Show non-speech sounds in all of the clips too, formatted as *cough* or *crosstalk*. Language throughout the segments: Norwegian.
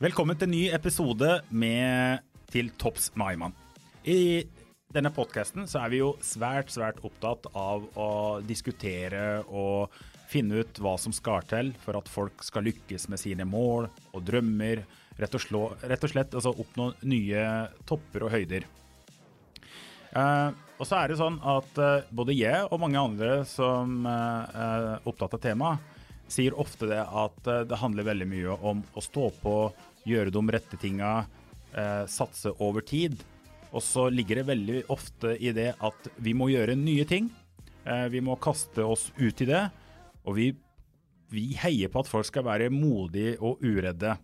Velkommen til en ny episode med Til topps Maiman. I denne podkasten er vi jo svært, svært opptatt av å diskutere og finne ut hva som skal til for at folk skal lykkes med sine mål og drømmer. Rett og, slå, rett og slett altså oppnå nye topper og høyder. Eh, og så er det sånn at eh, både jeg og mange andre som eh, er opptatt av temaet, sier ofte det at det handler veldig mye om å stå på, gjøre de rette tinga, eh, satse over tid. Og så ligger det veldig ofte i det at vi må gjøre nye ting. Eh, vi må kaste oss ut i det. Og vi, vi heier på at folk skal være modige og uredde.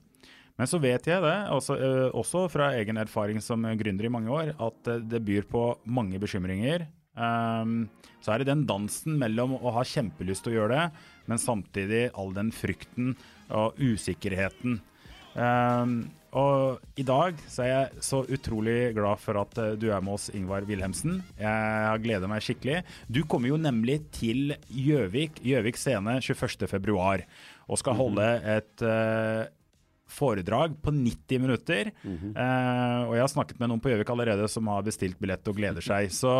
Men så vet jeg det, også, eh, også fra egen erfaring som gründer i mange år, at eh, det byr på mange bekymringer. Um, så er det den dansen mellom å ha kjempelyst til å gjøre det, men samtidig all den frykten og usikkerheten. Um, og i dag så er jeg så utrolig glad for at eh, du er med oss, Ingvar Wilhelmsen. Jeg har gleda meg skikkelig. Du kommer jo nemlig til Gjøvik, Gjøvik scene 21.2, og skal holde et uh, foredrag på 90 minutter. Eh, og jeg har snakket med noen på Gjøvik allerede som har bestilt billett og gleder seg. Så,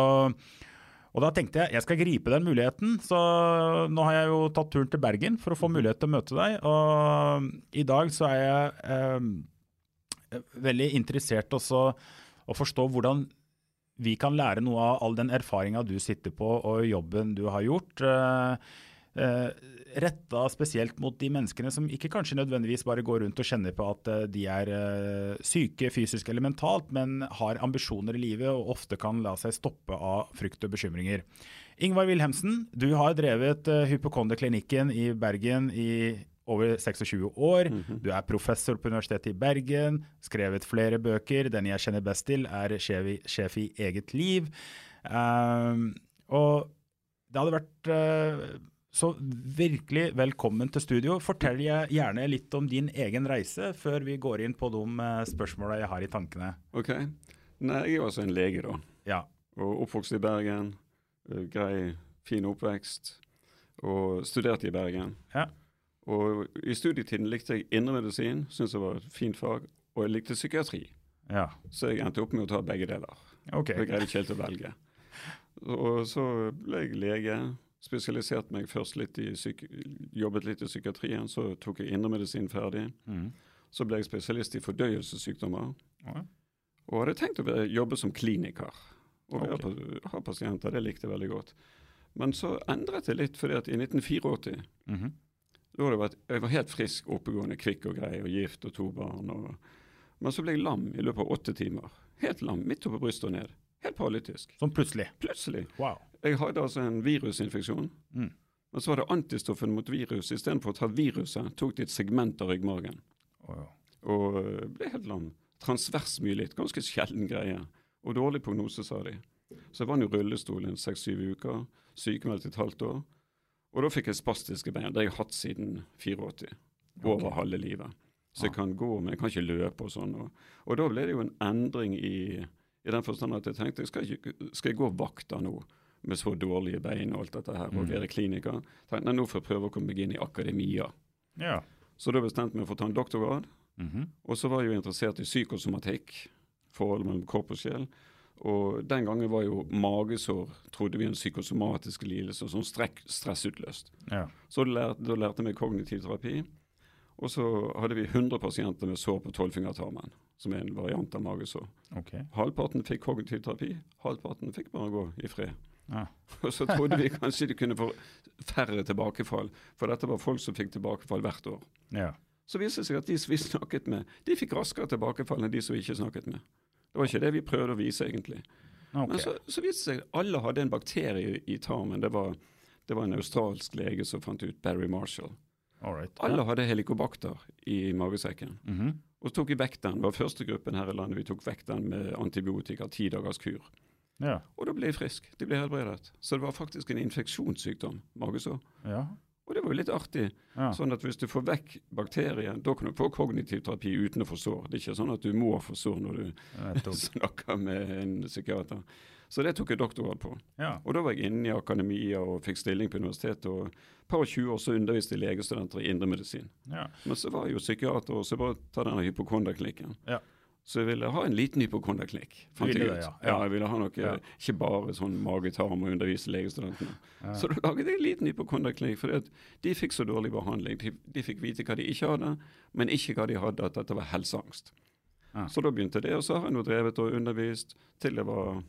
og da tenkte jeg jeg skal gripe den muligheten. Så nå har jeg jo tatt turen til Bergen for å få mulighet til å møte deg. Og i dag så er jeg eh, veldig interessert også å forstå hvordan vi kan lære noe av all den erfaringa du sitter på og jobben du har gjort. Eh, eh, retta spesielt mot de menneskene som ikke kanskje nødvendigvis bare går rundt og kjenner på at eh, de er eh, syke fysisk eller mentalt, men har ambisjoner i livet og ofte kan la seg stoppe av frykt og bekymringer. Ingvar Wilhelmsen, du har drevet Hypokonderklinikken i Bergen i over 26 år. Du er professor på Universitetet i Bergen, skrevet flere bøker. Den jeg kjenner best til, er 'Sjef i, sjef i eget liv'. Um, og det hadde vært uh, så virkelig velkommen til studio. Fortell gjerne litt om din egen reise, før vi går inn på de uh, spørsmåla jeg har i tankene. Ok. Nei, jeg er altså en lege, da. Ja. Og oppvokst i Bergen. eh, Grei, fin oppvekst. Og studerte i Bergen. Ja. Og i studietiden likte jeg indremedisin, syntes det var et fint fag. Og jeg likte psykiatri. ja. Så jeg endte opp med å ta begge deler. OK. Jeg greide ikke helt å velge. Og så ble jeg lege. Spesialiserte meg først litt i jobbet litt i psykiatrien. Så tok jeg indremedisin ferdig. Mm. Så ble jeg spesialist i fordøyelsessykdommer. Ja. Og hadde tenkt å jobbe som kliniker. Og okay. Ha pasienter. Det likte jeg veldig godt. Men så endret det litt, fordi at i 1984 Mhm. da var det vært, jeg var helt frisk, oppegående, kvikk og grei, og gift og to barn. Og, men så ble jeg lam i løpet av åtte timer. Helt lam, midt oppå brystet og ned. Helt paralytisk. Sånn plutselig. Plutselig. Wow. Jeg hadde altså en virusinfeksjon. Mm. Men så var det antistoffen mot virus. Istedenfor å ta viruset, tok de et segment av ryggmargen. Wow. Og øh, ble helt lam. Transversmyelitt, ganske sjelden greie. Og dårlig prognose, sa de. Så jeg var i rullestol i seks-syv uker. Sykemeldt et halvt år. Og da fikk jeg spastiske bein. Det har jeg hatt siden 84. Over halve livet. Så jeg kan gå, men jeg kan ikke løpe og sånn. Og, og da ble det jo en endring i, i den forstand at jeg tenkte skal jeg, skal jeg gå vakta nå med så dårlige bein og alt dette her, og være kliniker? Tenkte, jeg nå får jeg prøve å komme meg inn i akademia. Ja. Så da bestemte jeg meg for å ta en doktorgrad. Mhm. Og så var jeg jo interessert i psykosomatikk, forholdet mellom kropp og sjel. Og den gangen var jo magesår trodde vi en psykosomatisk lidelse, sånn strekk, stressutløst. ja. Så da lærte, da lærte jeg meg kognitiv terapi. Og så hadde vi 100 pasienter med sår på tolvfingertarmen, som er en variant av magesår. Okay. Halvparten fikk kognitiv terapi, halvparten fikk bare gå i fred. Ja. *laughs* Og så trodde vi kanskje de kunne få færre tilbakefall, for dette var folk som fikk tilbakefall hvert år. Ja. Så viste det seg at de som vi snakket med, de fikk raskere tilbakefall enn de som vi ikke snakket med. Det var ikke det vi prøvde å vise, egentlig. Okay. Men så, så viste det seg at alle hadde en bakterie i tarmen. Det var, det var en australsk lege som fant ut, Barry Marshall. Alright. Alle hadde helikobakter i magesekken. Mhm. Og så tok vi vekk den. Det var første gruppen her i landet vi tok vekk den med antibiotika, ti dagers kur. Ja. Og da ble de frisk. De ble helbredet. Så det var faktisk en infeksjonssykdom, magesår. ja. Og det var jo litt artig. Ja. Sånn at hvis du får vekk bakterien, da kan du få kognitiv terapi uten å få sår. Det er ikke sånn at du må få sår når du *laughs* snakker med en psykiater. Så det tok jeg doktorgrad på. Ja. Og da var jeg inne i akademia og fikk stilling på universitetet. Og et par og 20 år så underviste jeg legestudenter i indremedisin. Ja. Men så var jeg jo psykiater, og så bare ta denne hypokonderklinikken. Ja. Så jeg ville ha en liten hypokonderklinikk. fant ville jeg det, ut. ja. ja. Ja. jeg ville ha noe, Ja. ikke bare sånn mage-tarm og undervise legestudentene. Så da laget jeg en liten hypokonderklinikk, for de fikk så dårlig behandling. De, de fikk vite hva de ikke hadde, men ikke hva de hadde, at dette var helseangst. Ja. Så da begynte det, og så har jeg nå drevet og undervist til jeg var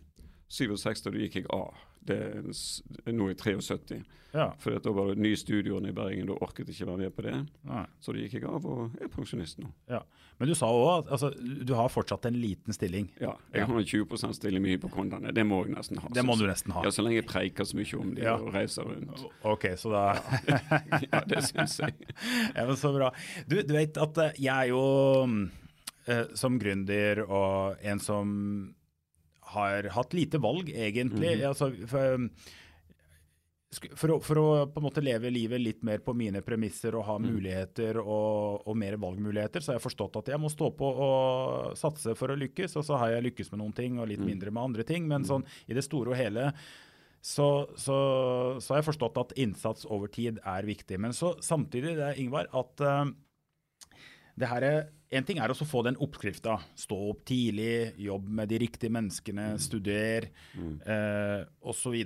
67, og da gikk jeg av. Det er nå i 73. ja. For da var det ny studioen i Bergen, da orket jeg ikke være med på det. Nei. Så da gikk jeg av og er pensjonist nå. ja. Men du sa òg at altså, du har fortsatt en liten stilling. Ja, jeg Ja. har en 20 stilling mye på kondene. Det må jeg nesten ha. Det må du nesten ha. Ja, Så lenge jeg preiker så mye om det Ja. og reiser rundt. Ok, så da Ja, *laughs* det syns jeg. *laughs* Ja, men Så bra. Du, du vet at eh, jeg er jo mm, eh, som gründer og en som har hatt lite valg, egentlig. altså, for, for, å, for å på en måte leve livet litt mer på mine premisser og ha muligheter og, og mer valgmuligheter, så har jeg forstått at jeg må stå på og satse for å lykkes. Og så har jeg lykkes med noen ting og litt mindre med andre ting. Men sånn i det store og hele så, så, så har jeg forstått at innsats over tid er viktig. Men så samtidig, det er Ingvar, at uh, det her er, En ting er å få den oppskrifta. Stå opp tidlig, jobb med de riktige menneskene, studer eh, osv.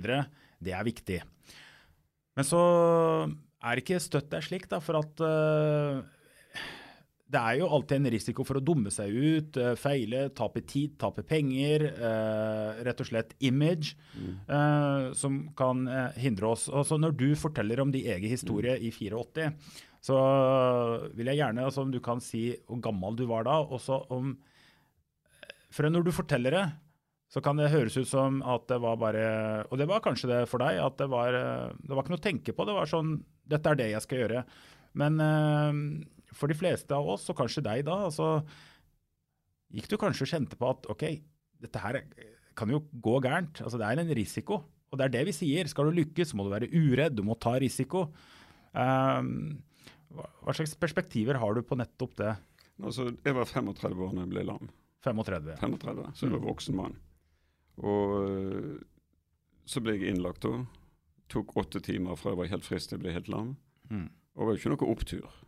Det er viktig. Men så er ikke støtt deg slik, da, for at eh, det er jo alltid en risiko for å dumme seg ut, eh, feile, tape tid, tape penger. eh, rett og slett image, eh, som kan eh, hindre oss. Altså Når du forteller om din egen historie i 84, så vil jeg gjerne altså, om du kan si hvor gammel du var da. også om For når du forteller det, så kan det høres ut som at det var bare Og det var kanskje det for deg, at det var, eh, det var ikke noe å tenke på. Det var sånn Dette er det jeg skal gjøre. Men eh, for de fleste av oss, og kanskje deg da, så gikk du kanskje og kjente på at OK, dette her kan jo gå gærent. Altså det er en risiko. Og det er det vi sier. Skal du lykkes, må du være uredd, du må ta risiko. Um, hva slags perspektiver har du på nettopp det? Altså, jeg var 35 år da jeg ble lam. 35. ja. 35, så jeg var voksen mann. Og øh, så ble jeg innlagt da. Tok åtte timer fra jeg var helt frisk til jeg ble helt lam. Mm. Og var jo ikke noe opptur.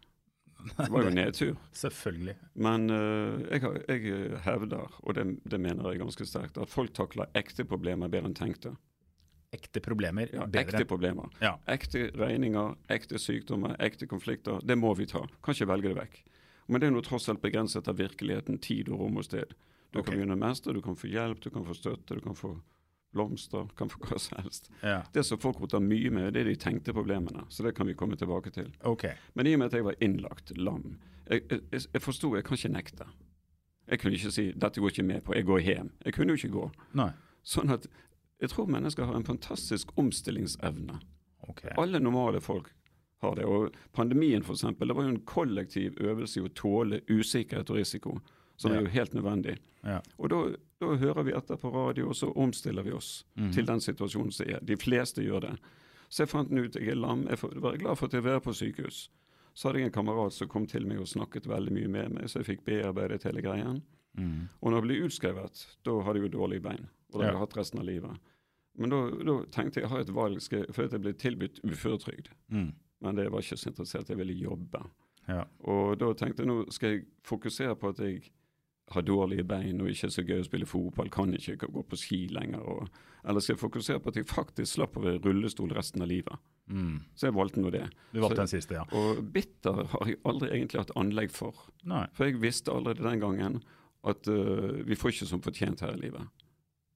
*laughs* Det var jo nedtur. Selvfølgelig. Men uh, jeg, har- jeg øh, hevder, og det, det mener jeg ganske sterkt, at folk takler ekte problemer bedre enn tenkte. Ekte problemer. Ja, bedre ekte problemer. Ja. Ekte regninger, ekte sykdommer, ekte konflikter. Det må vi ta. Kan ikke velge det vekk. Men det er nå tross alt begrenset av virkeligheten, tid og rom og sted. Du okay. kan begynne å mestre, du kan få hjelp, du kan få støtte, du kan få blomster, kan få hva som helst. Ja. Det som folk roter mye med, det er de tenkte problemene. Så det kan vi komme tilbake til. Okay. Men i og med at jeg var innlagt lam, jeg, jeg, jeg, forsto jeg kan ikke nekte. Jeg kunne ikke si 'dette går ikke med på, jeg går hjem'. Jeg kunne jo ikke gå. Nei. Sånn at jeg tror mennesker har en fantastisk omstillingsevne. Okay. Alle normale folk har det. Og pandemien eksempel, det var jo en kollektiv øvelse i å tåle usikkerhet og risiko, som Ja. er jo helt nødvendig. Ja. Og da, da hører vi etter på radio, og så omstiller vi oss Mhm. til den situasjonen som er. De fleste gjør det. Så jeg fant den ut jeg er lam. Jeg var glad for at jeg var på sykehus. Så hadde jeg en kamerat som kom til meg og snakket veldig mye med meg, så jeg fikk bearbeidet hele greien. Mm. Og når jeg ble utskrevet, da hadde jeg jo dårlige bein. Og det har jeg hatt resten av livet. Men da, da tenkte jeg jeg har et valg, for jeg ble tilbudt uføretrygd. Mm. Men det var ikke så interessert, jeg ville jobbe. Ja. Og da tenkte jeg nå skal jeg fokusere på at jeg har dårlige bein og ikke er så gøy å spille fotball, kan ikke gå på ski lenger. Og, eller skal jeg fokusere på at jeg faktisk slapp å være i rullestol resten av livet. Mm. Så jeg valgte nå det. Du valgte Så- den siste, ja. Og bitter har jeg aldri egentlig hatt anlegg for. Nei. For jeg visste allerede den gangen at uh, vi får ikke som fortjent her i livet.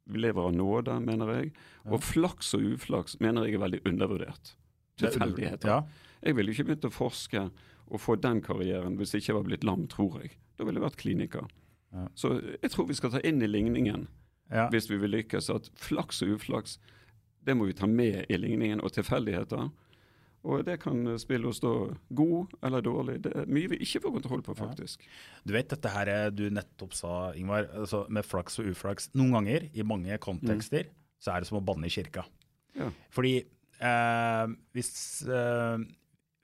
Vi lever av nåde, mener jeg. Og flaks og uflaks mener jeg er veldig undervurdert. Tilfeldigheter. Ja. Jeg ville ikke begynt å forske og få den karrieren hvis jeg ikke var blitt lam, tror jeg. Da ville jeg vært kliniker. Ja. Så jeg tror vi skal ta inn i ligningen, Ja. hvis vi vil lykkes, at flaks og uflaks, det må vi ta med i ligningen, og tilfeldigheter. Og det kan spille oss da god eller dårlig. Det er mye vi ikke får kontroll på, faktisk. Du vet dette her eh, du nettopp sa, Ingvar, altså med flaks og uflaks. Noen ganger, i mange kontekster, så er det som å banne i kirka. Ja. Fordi eh, hvis, eh,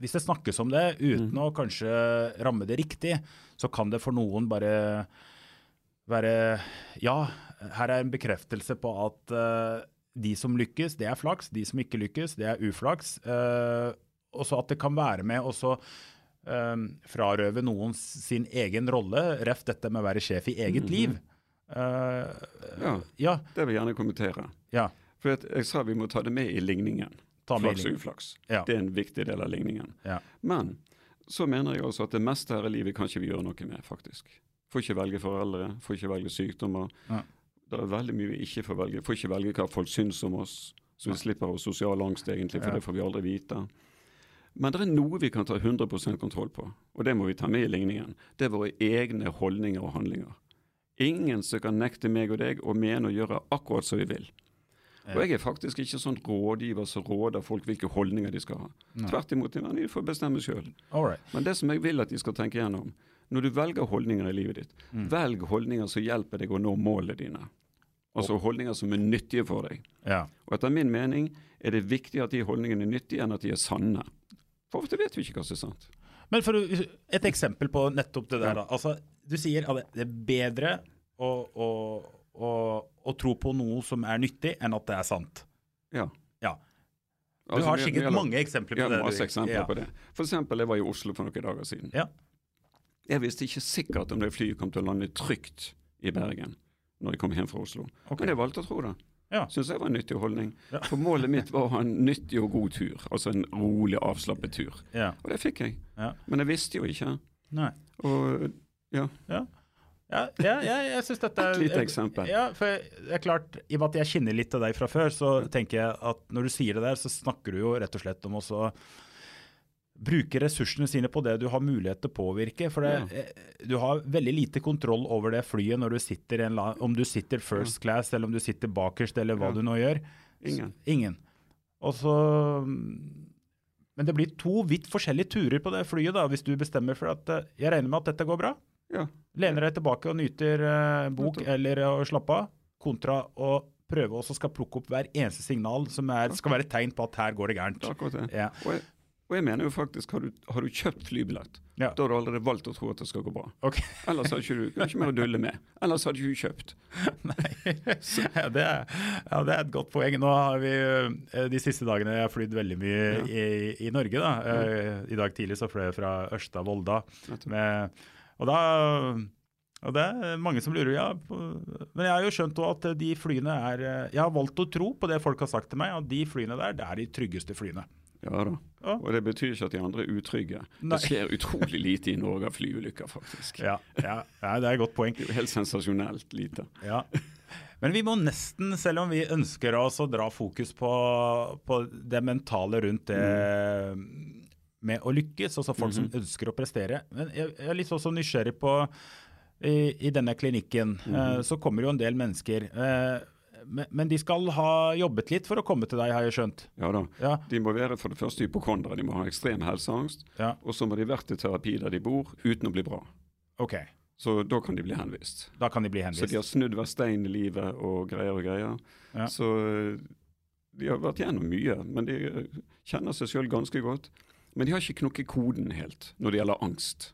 hvis det snakkes om det uten å kanskje ramme det riktig, så kan det for noen bare være Ja, her er en bekreftelse på at eh, de som lykkes, det er flaks. De som ikke lykkes, det er uflaks. Eh, og så at det kan være med å så eh, frarøve noen sin egen rolle, ref dette med å være sjef i eget liv. Eh, Ja. ja, Det vil jeg gjerne kommentere. ja. For jeg, jeg sa vi må ta det med i ligningen. Ta med Flaks og uflaks. Ja. Det er en viktig del av ligningen. Ja. Men så mener jeg også at det meste her i livet kan ikke vi gjøre noe med, faktisk. Får ikke velge foreldre, får ikke velge sykdommer. Ja. Det er veldig mye vi ikke får velge. Vi Får ikke velge hva folk syns om oss, så vi slipper av sosial angst, egentlig, for Ja. det får vi aldri vite. Men det er noe vi kan ta 100% kontroll på, og det må vi ta med i ligningen. Det er våre egne holdninger og handlinger. Ingen som kan nekte meg og deg å mene og gjøre akkurat som vi vil. Og jeg er faktisk ikke sånn rådgiver som råder folk hvilke holdninger de skal ha. Tvert imot, de får bestemme sjøl. Men det som jeg vil at de skal tenke gjennom, når du velger holdninger i livet ditt, velg holdninger som hjelper deg å nå målene dine. Altså holdninger som er nyttige for deg. Ja. Og etter min mening er det viktig at de holdningene er nyttige enn at de er sanne. For ofte vet vi ikke hva som er sant. Men for et eksempel på nettopp det der. da. Altså, du sier at det er bedre å, å, å, å tro på noe som er nyttig, enn at det er sant. Ja. Ja. Du Altså, har sikkert mange eksempler på Ja, det. masse du- eksempler ja. på det. For eksempel, jeg var i Oslo for noen dager siden. Ja. Jeg visste ikke sikkert om det flyet kom til å lande trygt i Bergen når jeg kom hjem fra Oslo. Okay. Men jeg valgte å tro det. Ja. Syns jeg var en nyttig holdning. Ja. For målet mitt var å ha en nyttig og god tur. Altså en rolig, avslappet tur. Ja. Og det fikk jeg. Ja. Men jeg visste jo ikke. Nei. Og ja, Ja. Ja, ja, ja, jeg synes dette er Et lite eksempel. Ja, for det er klart, I og med at jeg kjenner litt av deg fra før, så tenker jeg at når du sier det der, så snakker du jo rett og slett om også så bruke ressursene sine på det du har mulighet til å påvirke. For det, ja. du har veldig lite kontroll over det flyet når du sitter en om du sitter first class, eller om du sitter bakerst, eller hva Ja. du nå gjør. ingen. Ingen. Og så Men det blir to vidt forskjellige turer på det flyet, da, hvis du bestemmer for at eh, Jeg regner med at dette går bra? Ja. Lener deg tilbake og nyter eh, bok eller å slappe av, kontra å prøve også skal plukke opp hver eneste signal som er, skal være tegn på at her går det gærent. Det. Ja. Og, jeg, og jeg mener jo faktisk, har du, har du kjøpt flybillett, Ja. da har du allerede valgt å tro at det skal gå bra. Okay. *laughs* Ellers har ikke du ikke mer å dulle med. Ellers hadde du ikke kjøpt. *laughs* ja, det er, ja, det er et godt poeng. Nå har vi eh, de siste dagene jeg har flydd veldig mye i, i Norge. da. Eh, I dag tidlig så fløy jeg fra Ørsta-Volda. Med- Og da og det er mange som lurer, ja. Men jeg har jo skjønt at de flyene er eh, Jeg har valgt å tro på det folk har sagt til meg, at de flyene der, det er de tryggeste flyene. Ja da. Ja. Og det betyr ikke at de andre er utrygge. Nei. Det skjer utrolig lite i Norge av flyulykker, faktisk. Ja, ja, ja det er et godt poeng. Det er jo helt sensasjonelt lite. Ja. Men vi må nesten, selv om vi ønsker oss å dra fokus på, på det mentale rundt det med å lykkes, altså folk som ønsker å prestere. Men jeg, jeg er litt også nysgjerrig på i, i denne klinikken eh, så kommer jo en del mennesker. Men, men de skal ha jobbet litt for å komme til deg, har jeg skjønt. Ja da. Ja. De må være for det første hypokondere, de må ha ekstrem helseangst. Ja, Og så må de vært i terapi der de bor, uten å bli bra. OK. Så da kan de bli henvist. Da kan de bli henvist. Så de har snudd hver stein i livet og greier og greier. Ja. Så eh, de har vært gjennom mye, men de eh, kjenner seg sjøl ganske godt. Men de har ikke knukket koden helt når det gjelder angst.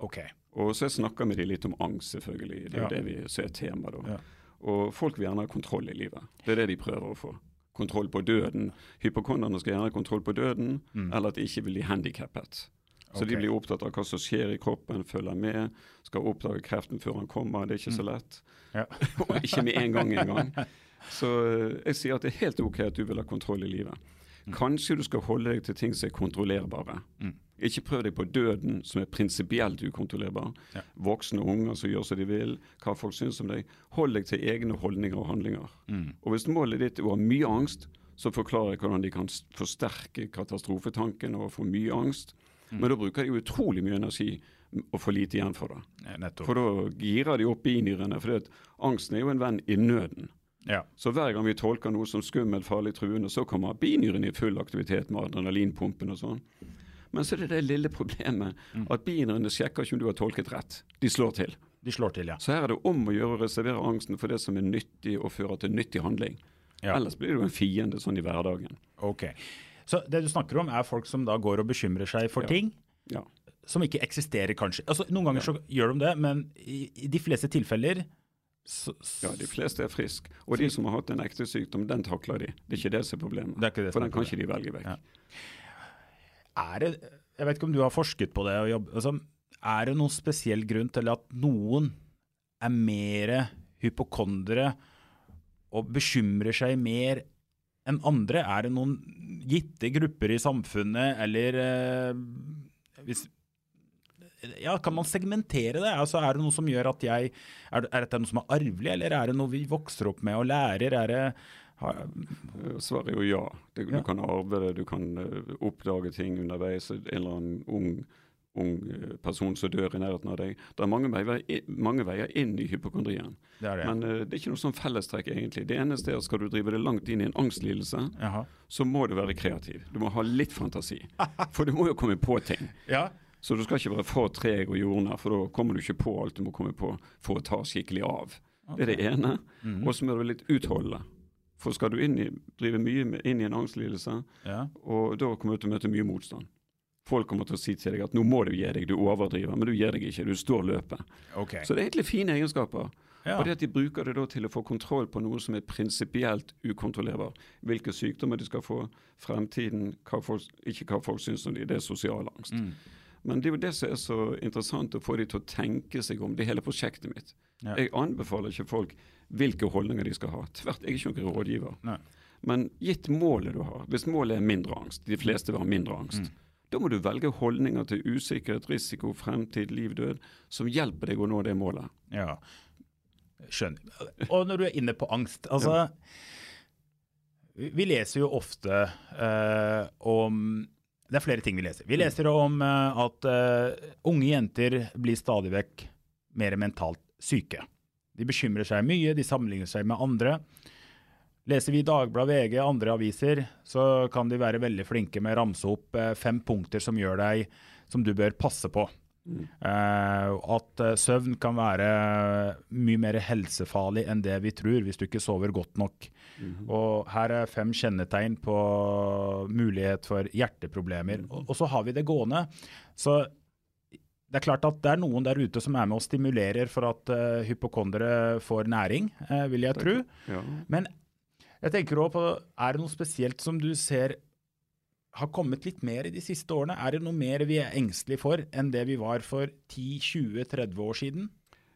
OK. Og så jeg snakker med de litt om angst, selvfølgelig. Det er jo Ja. det vi ser tema da. Ja. Og folk vil gjerne ha kontroll i livet. Det er det de prøver å få. Kontroll på døden. Hypokonderne skal gjerne ha kontroll på døden, eller at de ikke vil bli handikappet. Så okay. de blir opptatt av hva som skjer i kroppen, følger med, skal oppdage kreften før han kommer. Det er ikke så lett. Ja. *laughs* og ikke med en gang engang. *laughs* Så eh, jeg sier at det er helt ok at du vil ha kontroll i livet. Kanskje du skal holde deg til ting som er kontrollerbare. Ikke prøv deg på døden, som er prinsipielt ukontrollerbar. Ja. Voksne og unger som gjør som de vil, hva folk syns om deg. Hold deg til egne holdninger og handlinger. Og hvis målet ditt er å ha mye angst, så forklarer jeg hvordan de kan forsterke katastrofetanken og få mye angst. Men da bruker de utrolig mye energi og får lite igjen for det. Ja, For da girer de opp binyrene. For angsten er jo en venn i nøden. Ja. Så hver gang vi tolker noe som skummelt, farlig, truende, så kommer binyrene i full aktivitet med adrenalinpumpen og sånn. Men så er det det lille problemet Mm. at bienerne sjekker ikke om du har tolket rett. De slår til. De slår til, ja. Så her er det om å gjøre å reservere angsten for det som er nyttig og fører til nyttig handling. Ja. Ellers blir du en fiende sånn i hverdagen. Ok. Så det du snakker om, er folk som da går og bekymrer seg for Ja. ting Ja. som ikke eksisterer, kanskje. Altså, Noen ganger så gjør de det, men i, i de fleste tilfeller så, ja, de fleste er friske. Og de som har hatt en ekte sykdom, den takler de. Det er ikke det som er problemet. Det er det for den kan ikke de velge vekk. Ja. Er det Jeg vet ikke om du har forsket på det. Altså, er det noen spesiell grunn til at noen er mer hypokondere og bekymrer seg mer enn andre? Er det noen gitte grupper i samfunnet, eller eh, hvis ja, Kan man segmentere det? Altså, er det noe som gjør at jeg Er, er dette noe som er arvelig, eller er det noe vi vokser opp med og lærer? Er det, Svaret er jo ja. Det, Ja. Du kan arve det, du kan eh, oppdage ting underveis. En eller annen ung, ung eh, person som dør i nærheten av deg. Det er mange veier, mange veier inn i hypokondrien. det det. Men uh, det er ikke noe sånn fellestrekk egentlig. Det eneste er at skal du drive det langt inn i en angstlidelse, Jaha. så må du være kreativ. Du må ha litt fantasi. *laughs* For du må jo komme på ting. Ja. Så du skal ikke være for treg og jordnær, for da kommer du ikke på alt du må komme på for å ta skikkelig av. Det er det ene. Mhm. Og så må du være litt utholdende. For skal du i, drive mye med, inn i en angstlidelse, ja. og da kommer du til å møte mye motstand. Folk kommer til å si til deg at nå må du gi deg, du overdriver, men du gir deg ikke, du står løpet. Okay. Så det er egentlig fine egenskaper. Ja. Og det at de bruker det da til å få kontroll på noe som er prinsipielt ukontrollerbar. Hvilke sykdommer de skal få, fremtiden, hva folk, ikke hva folk syns om de, det er sosial angst. Mm. Men det er jo det som er så interessant, å få de til å tenke seg om. Det hele prosjektet mitt. Ja. Jeg anbefaler ikke folk hvilke holdninger de skal ha. Tvert, jeg er ikke noen rådgiver. Nei. Men gitt målet du har, hvis målet er mindre angst, de fleste vil ha mindre angst, Mm. da må du velge holdninger til usikkerhet, risiko, fremtid, liv, død, som hjelper deg å nå det målet. Ja, skjønner. Og når du er inne på angst, altså vi, vi leser jo ofte uh, om Det er flere ting vi leser. Vi leser om uh, at uh, unge jenter blir stadig vekk mer mentalt syke. De bekymrer seg mye, de sammenligner seg med andre. Leser vi Dagbladet, VG, andre aviser, så kan de være veldig flinke med å ramse opp eh, fem punkter som gjør deg som du bør passe på. Eh, at eh, søvn kan være mye mer helsefarlig enn det vi tror, hvis du ikke sover godt nok. Og her er fem kjennetegn på mulighet for hjerteproblemer. Og, og så har vi det gående. Så det er klart at det er noen der ute som er med og stimulerer for at uh, hypokondere får næring, uh, vil jeg tro. Ja. Men jeg tenker også på, er det noe spesielt som du ser har kommet litt mer i de siste årene? Er det noe mer vi er engstelige for enn det vi var for 10-20-30 år siden?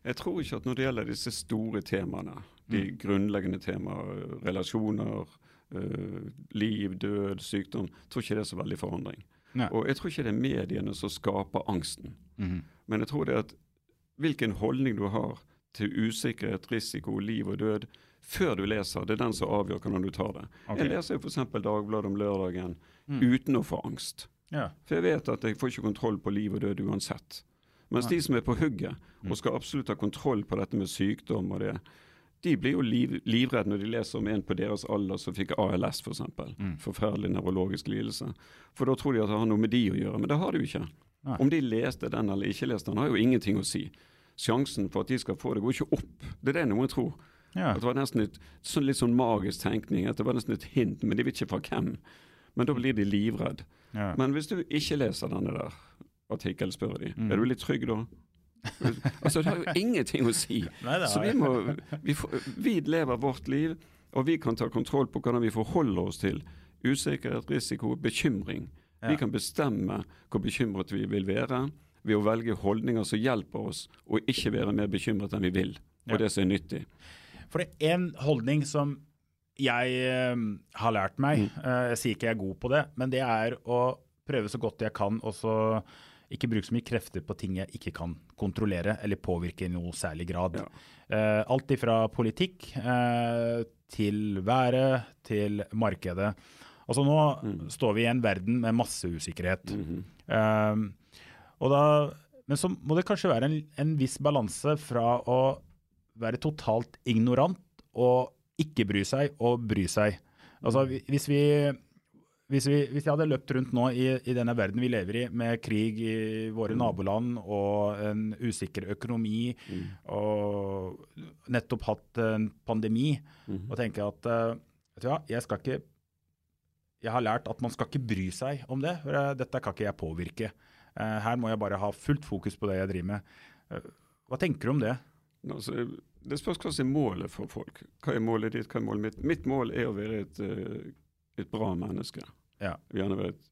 Jeg tror ikke at når det gjelder disse store temaene, de Mm. grunnleggende temaer, relasjoner, øh, liv, død, sykdom, tror ikke det er så veldig forandring. Nei. Og jeg tror ikke det er mediene som skaper angsten. Mhm. Men jeg tror det er at hvilken holdning du har til usikkerhet, risiko, liv og død før du leser, det er den som avgjør hvordan du tar det. Okay. Jeg leser jo f.eks. Dagbladet om lørdagen Mm. uten å få angst. Ja. For jeg vet at jeg får ikke kontroll på liv og død uansett. Mens de som er på hugget og skal absolutt ha kontroll på dette med sykdom og det, de blir jo liv, livredde når de leser om en på deres alder som fikk ALS f.eks. For eksempel. Forferdelig nevrologisk lidelse. For da tror de at det har noe med de å gjøre, men det har det jo ikke. Nei. Om de leste den eller ikke leste den, har jo ingenting å si. Sjansen for at de skal få det, går ikke opp. Det er det noen tror. Ja. At det var nesten et, sånn litt sånn magisk tenkning, at det var nesten et hint, men de vet ikke fra hvem. Men da blir de livredd. Ja. Men hvis du ikke leser denne der artikkelen, spør de, Mm. er du litt trygg da? Altså, det har jo ingenting å si. Nei, Så vi må vi, vi lever vårt liv, og vi kan ta kontroll på hvordan vi forholder oss til usikkerhet, risiko, bekymring. Ja. Vi kan bestemme hvor bekymret vi vil være ved å velge holdninger som hjelper oss å ikke være mer bekymret enn vi vil, og Ja. det som er nyttig. For det er en holdning som jeg eh, har lært meg, eh, jeg sier ikke jeg er god på det, men det er å prøve så godt jeg kan, og så ikke bruke så mye krefter på ting jeg ikke kan kontrollere eller påvirke i noe særlig grad. Ja. Eh, alt ifra politikk eh, til været til markedet. Altså nå står vi i en verden med masse usikkerhet. Eh, og da, men så må det kanskje være en, en viss balanse fra å være totalt ignorant og ikke bry seg og bry seg. Altså, hvis vi hvis, vi, hvis jeg hadde løpt rundt nå i, i denne verden vi lever i, med krig i våre naboland og en usikker økonomi, og nettopp hatt en pandemi, og tenker at eh, vet du hva, jeg skal ikke Jeg har lært at man skal ikke bry seg om det. for eh, Dette kan ikke jeg påvirke. Eh, Her må jeg bare ha fullt fokus på det jeg driver med. Hva tenker du om det? Altså, det spørs hva som er målet for folk. Hva er målet ditt, hva er målet mitt? Mitt mål er å være et, et bra menneske. Ja. Vil gjerne være et,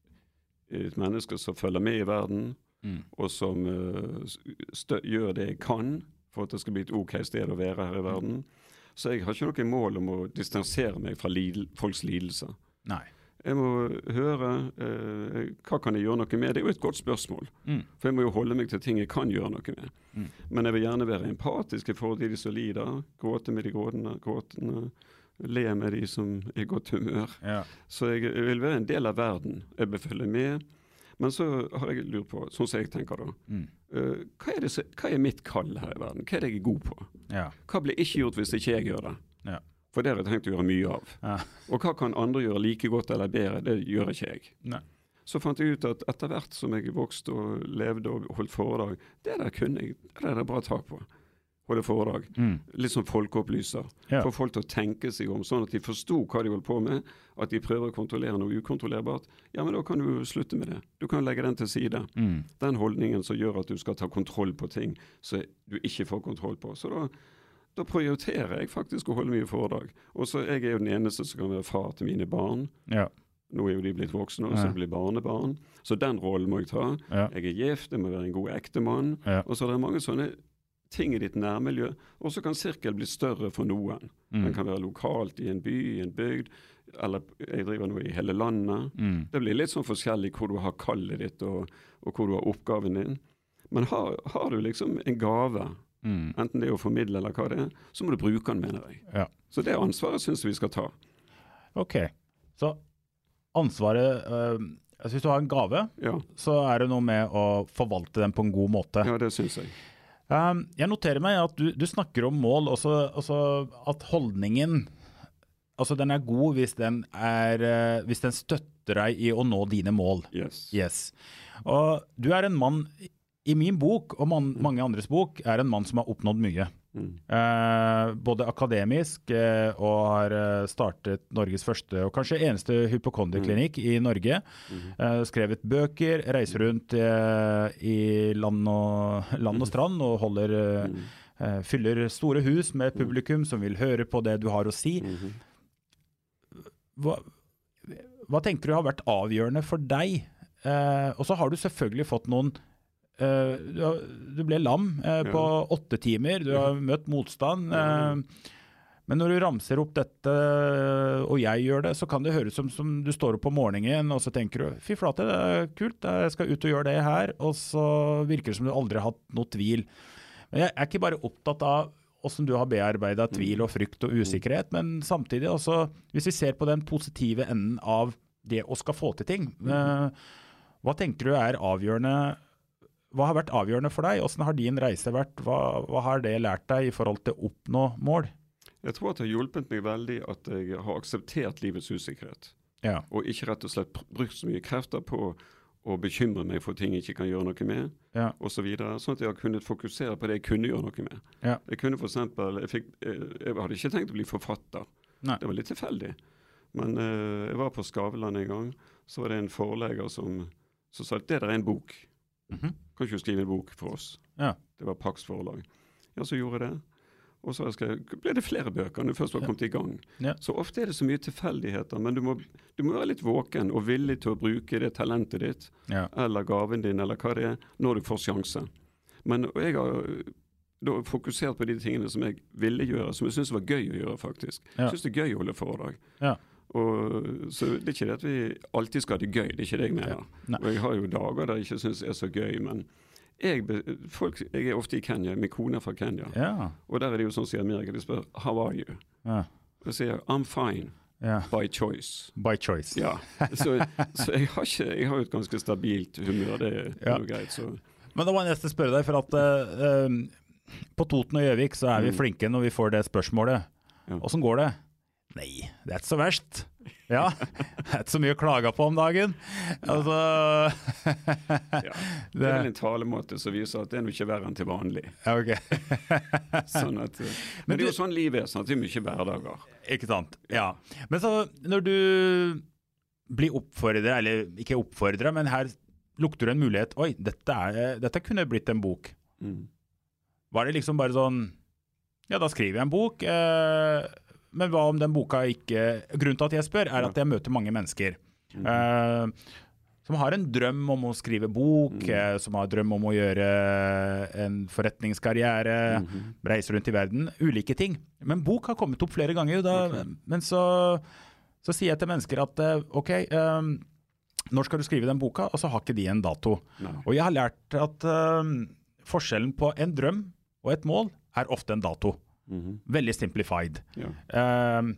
et menneske som følger med i verden, Mm. og som uh, gjør det jeg kan for at det skal bli et OK sted å være her i verden. Så jeg har ikke noe mål om å distansere meg fra lidel folks lidelser. Nei. Jeg må høre eh, hva kan jeg gjøre noe med. Det er jo et godt spørsmål. Mm. For jeg må jo holde meg til ting jeg kan gjøre noe med. Mm. Men jeg vil gjerne være empatisk i forhold til de som lider. Gråte med de gråtende, gråtende. Le med de som er i godt humør. Ja. Så jeg, jeg vil være en del av verden. Jeg bør følge med. Men så har jeg lurt på, sånn som jeg tenker da Mm. uh, hva, er det, hva er mitt kall her i verden? Hva er det jeg er god på? Ja. Hva blir ikke gjort hvis ikke jeg gjør det? Ja. For det har jeg tenkt å gjøre mye av. Ja. Og hva kan andre gjøre like godt eller bedre? Det gjør ikke jeg. Nei. Så fant jeg ut at etter hvert som jeg vokste og levde og holdt foredrag, det der kunne jeg, det er det bra tak på. Holde foredrag. Mm. Litt som folkeopplyser. Ja. Få folk til å tenke seg om, sånn at de forsto hva de holdt på med. At de prøver å kontrollere noe ukontrollerbart. Ja, men da kan du slutte med det. Du kan legge den til side. Mm. Den holdningen som gjør at du skal ta kontroll på ting som du ikke får kontroll på. Så da, da prioriterer jeg faktisk å holde mye foredrag. Og så jeg er jo den eneste som kan være far til mine barn. Ja. Nå er jo de blitt voksne, og så det blir barnebarn. Så den rollen må jeg ta. Ja. Jeg er gift, jeg må være en god ektemann. Ja. Og så er det mange sånne ting i ditt nærmiljø. Og så kan sirkel bli større for noen. Mm. Den kan være lokalt i en by, i en bygd, eller jeg driver nå i hele landet. Mm. Det blir litt sånn forskjellig hvor du har kallet ditt og, og hvor du har oppgaven din. Men har, har du liksom en gave, Mm. enten det er å formidle eller hva det er, så må du bruke den, mener jeg. Ja. Så det ansvaret syns vi skal ta. Ok. Så ansvaret øh, Hvis du har en gave, Ja, så er det noe med å forvalte den på en god måte. ja det syns jeg. Um, jeg noterer meg at du, du snakker om mål, også, også at holdningen altså den er god hvis den, er, eh, hvis den støtter deg i å nå dine mål. Yes. Yes. Og du er en mann i min bok, og man, mange andres bok, er en mann som har oppnådd mye. Mm. Eh, både akademisk eh, og har eh, startet Norges første og kanskje eneste hypokondriklinikk i Norge. Eh, skrevet bøker, reiser rundt eh, i land og, *laughs* land og strand og holder eh, fyller store hus med publikum som vil høre på det du har å si. Hva, hva tenker du har vært avgjørende for deg? Og så har du selvfølgelig fått noen du, du ble lam eh, på åtte timer, du har møtt motstand. Eh, men når du ramser opp dette, og jeg gjør det, så kan det høres som, som du står opp om morgenen og så tenker du fy flate, det er kult, jeg skal ut og gjøre det her. Og så virker det som du aldri har hatt noe tvil. Men jeg er ikke bare opptatt av hvordan du har bearbeida tvil og frykt og usikkerhet, men samtidig også, hvis vi ser på den positive enden av det å skal få til ting, eh, hva tenker du er avgjørende hva har vært avgjørende for deg? Hvordan har din reise vært? Hva, hva har det lært deg i forhold til å oppnå mål? Jeg tror at det har hjulpet meg veldig at jeg har akseptert livets usikkerhet. Ja. Og ikke rett og slett brukt så mye krefter på å bekymre meg for ting jeg ikke kan gjøre noe med, Ja. osv. Så videre, sånn at jeg har kunnet fokusere på det jeg kunne gjøre noe med. Ja. Jeg kunne for eksempel, jeg, fikk, jeg, jeg hadde ikke tenkt å bli forfatter. Nei. Det var litt tilfeldig. Men uh, jeg var på Skavlan en gang. Så var det en forlegger som, som sa at det der er en bok. Mhm. Kan ikke du skrive en bok for oss? Ja. Det var Pax forlag. Ja, så gjorde jeg det. Og så ble det flere bøker når du først var kommet i gang. Ja. Så ofte er det så mye tilfeldigheter, men du må, du må være litt våken og villig til å bruke det talentet ditt, Ja. eller gaven din, eller hva det er, når du får sjanse. Men jeg har da fokusert på de tingene som jeg ville gjøre, som jeg syntes var gøy å gjøre, faktisk. Ja. Jeg syns det er gøy å holde foredrag. Ja. Og, så det er ikke det at vi alltid skal ha det gøy, det er ikke det jeg mener. Nei. Og jeg har jo dager der jeg ikke syns er så gøy, men jeg, folk, jeg er ofte i Kenya, min kone er fra Kenya. Ja. Og der er det jo sånn som i Amerika, de spør 'How are you?' Ja. Og sier 'I'm fine, ja. by choice'. By choice. Ja, *laughs* Så, så jeg, har ikke, jeg har jo et ganske stabilt humør, det er Ja. noe greit. Så Men da må jeg nesten spørre deg, for at eh, på Toten og Gjøvik så er vi Mm. flinke når vi får det spørsmålet. Ja. Går det? Nei, det er ikke så verst. Ja, det er ikke så mye å klage på om dagen. Altså *laughs* Ja. Det er vel en talemåte som viser at det er nå ikke verre enn til vanlig. Ja, ok. *laughs* Sånn at, men, men det er jo sånn livet er, sånn at det er mye hverdager. Ikke sant. Ja. Men så, når du blir oppfordra, eller ikke oppfordra, men her lukter du en mulighet Oi, dette, er, dette kunne blitt en bok. Mm. Var det liksom bare sånn Ja, da skriver jeg en bok. Eh, men hva om den boka ikke Grunnen til at jeg spør, er at jeg møter mange mennesker. eh, som har en drøm om å skrive bok, eh, som har drøm om å gjøre en forretningskarriere, reise rundt i verden. Ulike ting. Men bok har kommet opp flere ganger. Da, Men så, så sier jeg til mennesker at eh, OK, eh, når skal du skrive den boka? Og så har ikke de en dato. Nei. Og jeg har lært at eh, forskjellen på en drøm og et mål er ofte en dato. Veldig simplified. Ja. Eh,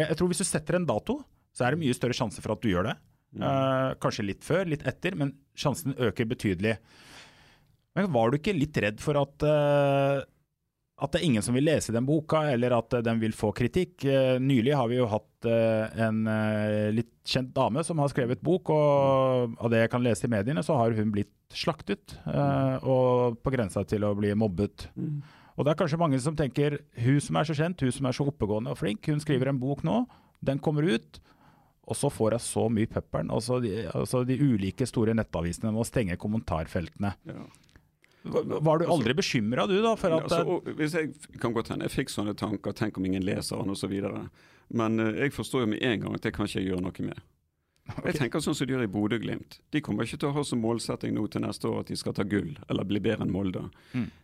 jeg, tror hvis du setter en dato, så er det mye større sjanse for at du gjør det. Uh, kanskje litt før, litt etter, men sjansen øker betydelig. Men var du ikke litt redd for at, uh, at det er ingen som vil lese den boka, eller at eh, den vil få kritikk? Nylig har vi jo hatt en litt kjent dame som har skrevet bok, og av det jeg kan lese i mediene, så har hun blitt slaktet, eh, og på grensa til å bli mobbet. Og det er kanskje mange som tenker hun som er så kjent, hun som er så oppegående og flink, hun skriver en bok nå, den kommer ut, og så får jeg så mye pepperen. Altså altså de ulike store nettavisene må stenge kommentarfeltene. Ja. Var du aldri bekymra du da? For Ja, altså, hvis jeg kan godt hende jeg fikk sånne tanker, tenk om ingen leser den osv. Men eh, jeg forstår jo med en gang at det kan ikke jeg gjøre noe med. *laughs* Jeg tenker sånn som de gjør i Bodø-Glimt. De kommer ikke til å ha som målsetting nå til neste år at de skal ta gull eller bli bedre enn Molde.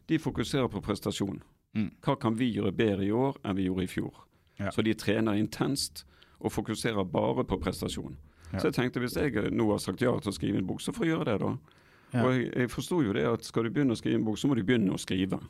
De fokuserer på prestasjon. Mm. Hva kan vi gjøre bedre i år enn vi gjorde i fjor? Ja. Så de trener intenst og fokuserer bare på prestasjon. Ja. Så jeg tenkte hvis jeg nå har sagt ja til å skrive en bok, så får jeg gjøre det, da. Ja. Og jeg, jeg forsto jo det at skal du begynne å skrive en bok, så må du begynne å skrive.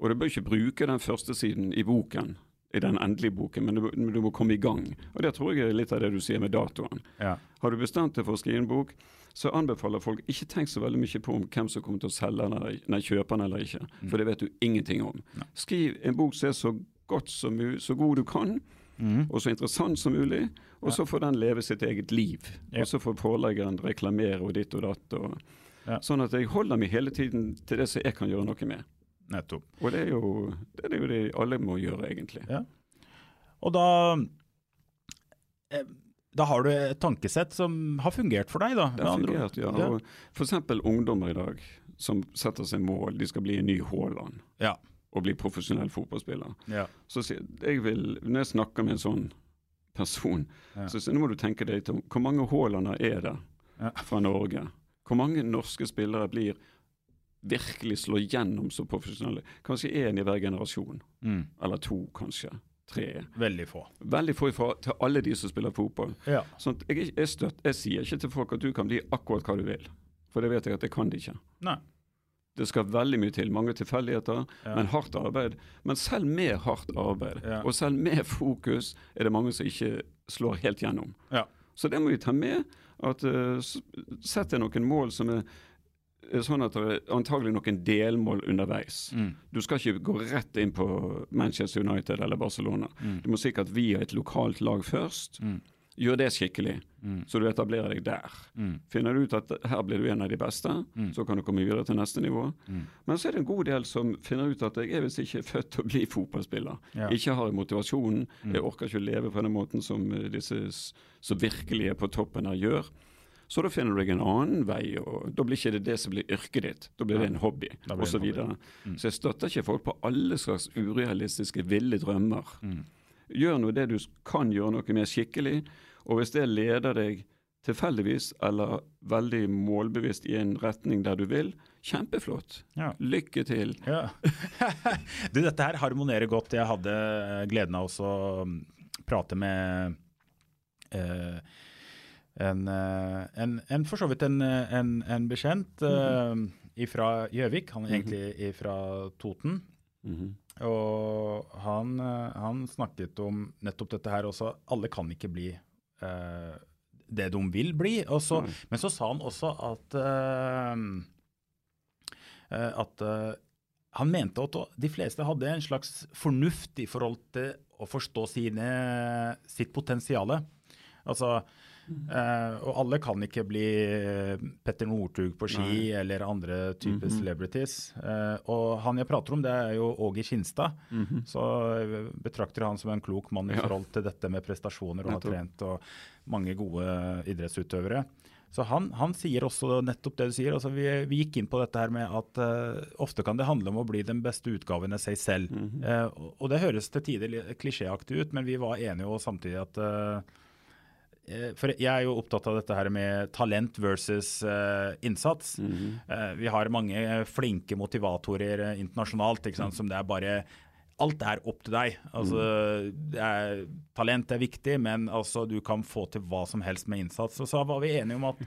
Og du bør ikke bruke den første siden i boken, i den endelige boken, men du, du må komme i gang. Og Det tror jeg er litt av det du sier med datoen. Ja. Har du bestemt deg for å skrive en bok, så anbefaler folk ikke tenk så veldig mye på om hvem som kommer til å selge den eller, nei, kjøpe den eller ikke, Mm. for det vet du ingenting om. Skriv en bok som er så godt som så god du kan, Mm. og så interessant som mulig, og så får den leve sitt eget liv. Ja. Og så får forleggeren reklamere og ditt og datt. Og, Ja. Sånn at jeg holder meg hele tiden til det som jeg kan gjøre noe med. Nettopp. Og det er jo det, er jo det alle må gjøre, egentlig. Ja. Og da eh, Da har du et tankesett som har fungert for deg, da? Det har fungert, ja. Og F.eks. ungdommer i dag som setter seg mål, de skal bli en ny Haaland Ja. og bli profesjonell fotballspiller. ja. Så jeg vil, Når jeg snakker med en sånn person, Ja. så nå må du tenke deg til hvor mange Haalander er det fra Norge? Hvor mange norske spillere blir virkelig slå gjennom som profesjonelle? Kanskje én i hver generasjon. Mm. Eller to, kanskje. Tre. Veldig få. Veldig få ifra til alle de som spiller fotball. Ja. Sånn jeg, jeg, støtt, jeg sier ikke til folk at du kan bli akkurat hva du vil, for det vet jeg at det kan de ikke. Nei. Det skal veldig mye til, mange tilfeldigheter, Ja. men hardt arbeid. Men selv med hardt arbeid, Ja. og selv med fokus, er det mange som ikke slår helt gjennom. Ja. Så det må vi ta med. at uh, Sett deg noen mål som er sånn at det er antagelig noen delmål underveis. Mm. Du skal ikke gå rett inn på Manchester United eller Barcelona. Du må sikkert via et lokalt lag først. Mm. Gjør det skikkelig, Mm. så du etablerer deg der. Mm. Finner du ut at her blir du en av de beste, Mm. så kan du komme videre til neste nivå. Mm. Men så er det en god del som finner ut at jeg er visst ikke født til å bli fotballspiller. Ja. Ikke har motivasjonen, Mm. jeg orker ikke å leve på den måten som eh, disse som virkelig er på toppen her gjør. Så da finner du deg en annen vei, og da blir ikke det det som blir yrket ditt. Da blir det en hobby, osv. Så, hobby. Mm. Så jeg støtter ikke folk på alle slags urealistiske, ville drømmer. Mm. Gjør nå det du kan gjøre noe med skikkelig, og hvis det leder deg tilfeldigvis eller veldig målbevisst i en retning der du vil, kjempeflott. Ja. Lykke til. Ja. *laughs* du, dette her harmonerer godt. Jeg hadde gleden av også å prate med eh, en, eh, en, en for så vidt en, eh, en, en bekjent eh, fra Gjøvik. Han er egentlig fra Toten. Mhm. Og han, han snakket om nettopp dette her også. Alle kan ikke bli uh, det de vil bli. Så, mm. men så sa han også at uh, at uh, han mente at de fleste hadde en slags fornuft i forhold til å forstå sine, sitt potensiale. Altså, eh, og alle kan ikke bli Petter Northug på ski eller andre typer celebrities. Uh, og han jeg prater om, det er jo Åge Kinstad. Så jeg betrakter han som en klok mann i Ja. forhold til dette med prestasjoner og har trent og mange gode idrettsutøvere. Så han, han sier også nettopp det du sier. altså Vi, vi gikk inn på dette her med at uh, ofte kan det handle om å bli den beste utgaven av seg selv. Eh, og, og det høres til tider klisjéaktig ut, men vi var enige jo samtidig at eh, eh, For jeg er jo opptatt av dette her med talent versus uh, innsats. Eh, vi har mange flinke motivatorer eh, internasjonalt ikke sant, som det er bare Alt er opp til deg. Altså, det er, talent er viktig, men altså, du kan få til hva som helst med innsats. Og så var vi enige om at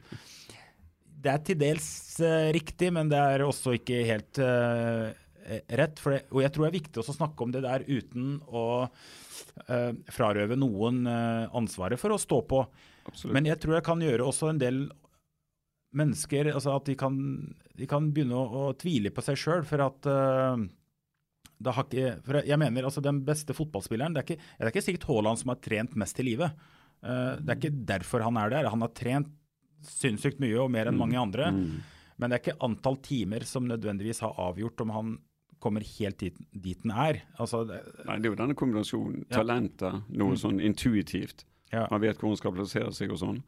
det er til dels uh, riktig, men det er også ikke helt eh, rett. For det, og jeg tror det er viktig også å snakke om det der uten å eh, frarøve noen eh, ansvaret for å stå på. Absolutt. Men jeg tror jeg kan gjøre også en del mennesker altså at de kan, de kan begynne å, å tvile på seg sjøl. For at eh, det har ikke, for jeg mener altså Den beste fotballspilleren Det er ikke, det er ikke sikkert Haaland som har trent mest i livet. Uh, det er ikke derfor han er der. Han har trent sinnssykt mye og mer enn mange andre. Men det er ikke antall timer som nødvendigvis har avgjort om han kommer helt dit, dit den er. Altså, det, Nei, det er jo denne kombinasjonen. Ja. Talentet, noe sånn intuitivt. Ja, Man vet hvor man skal plassere seg og sånn.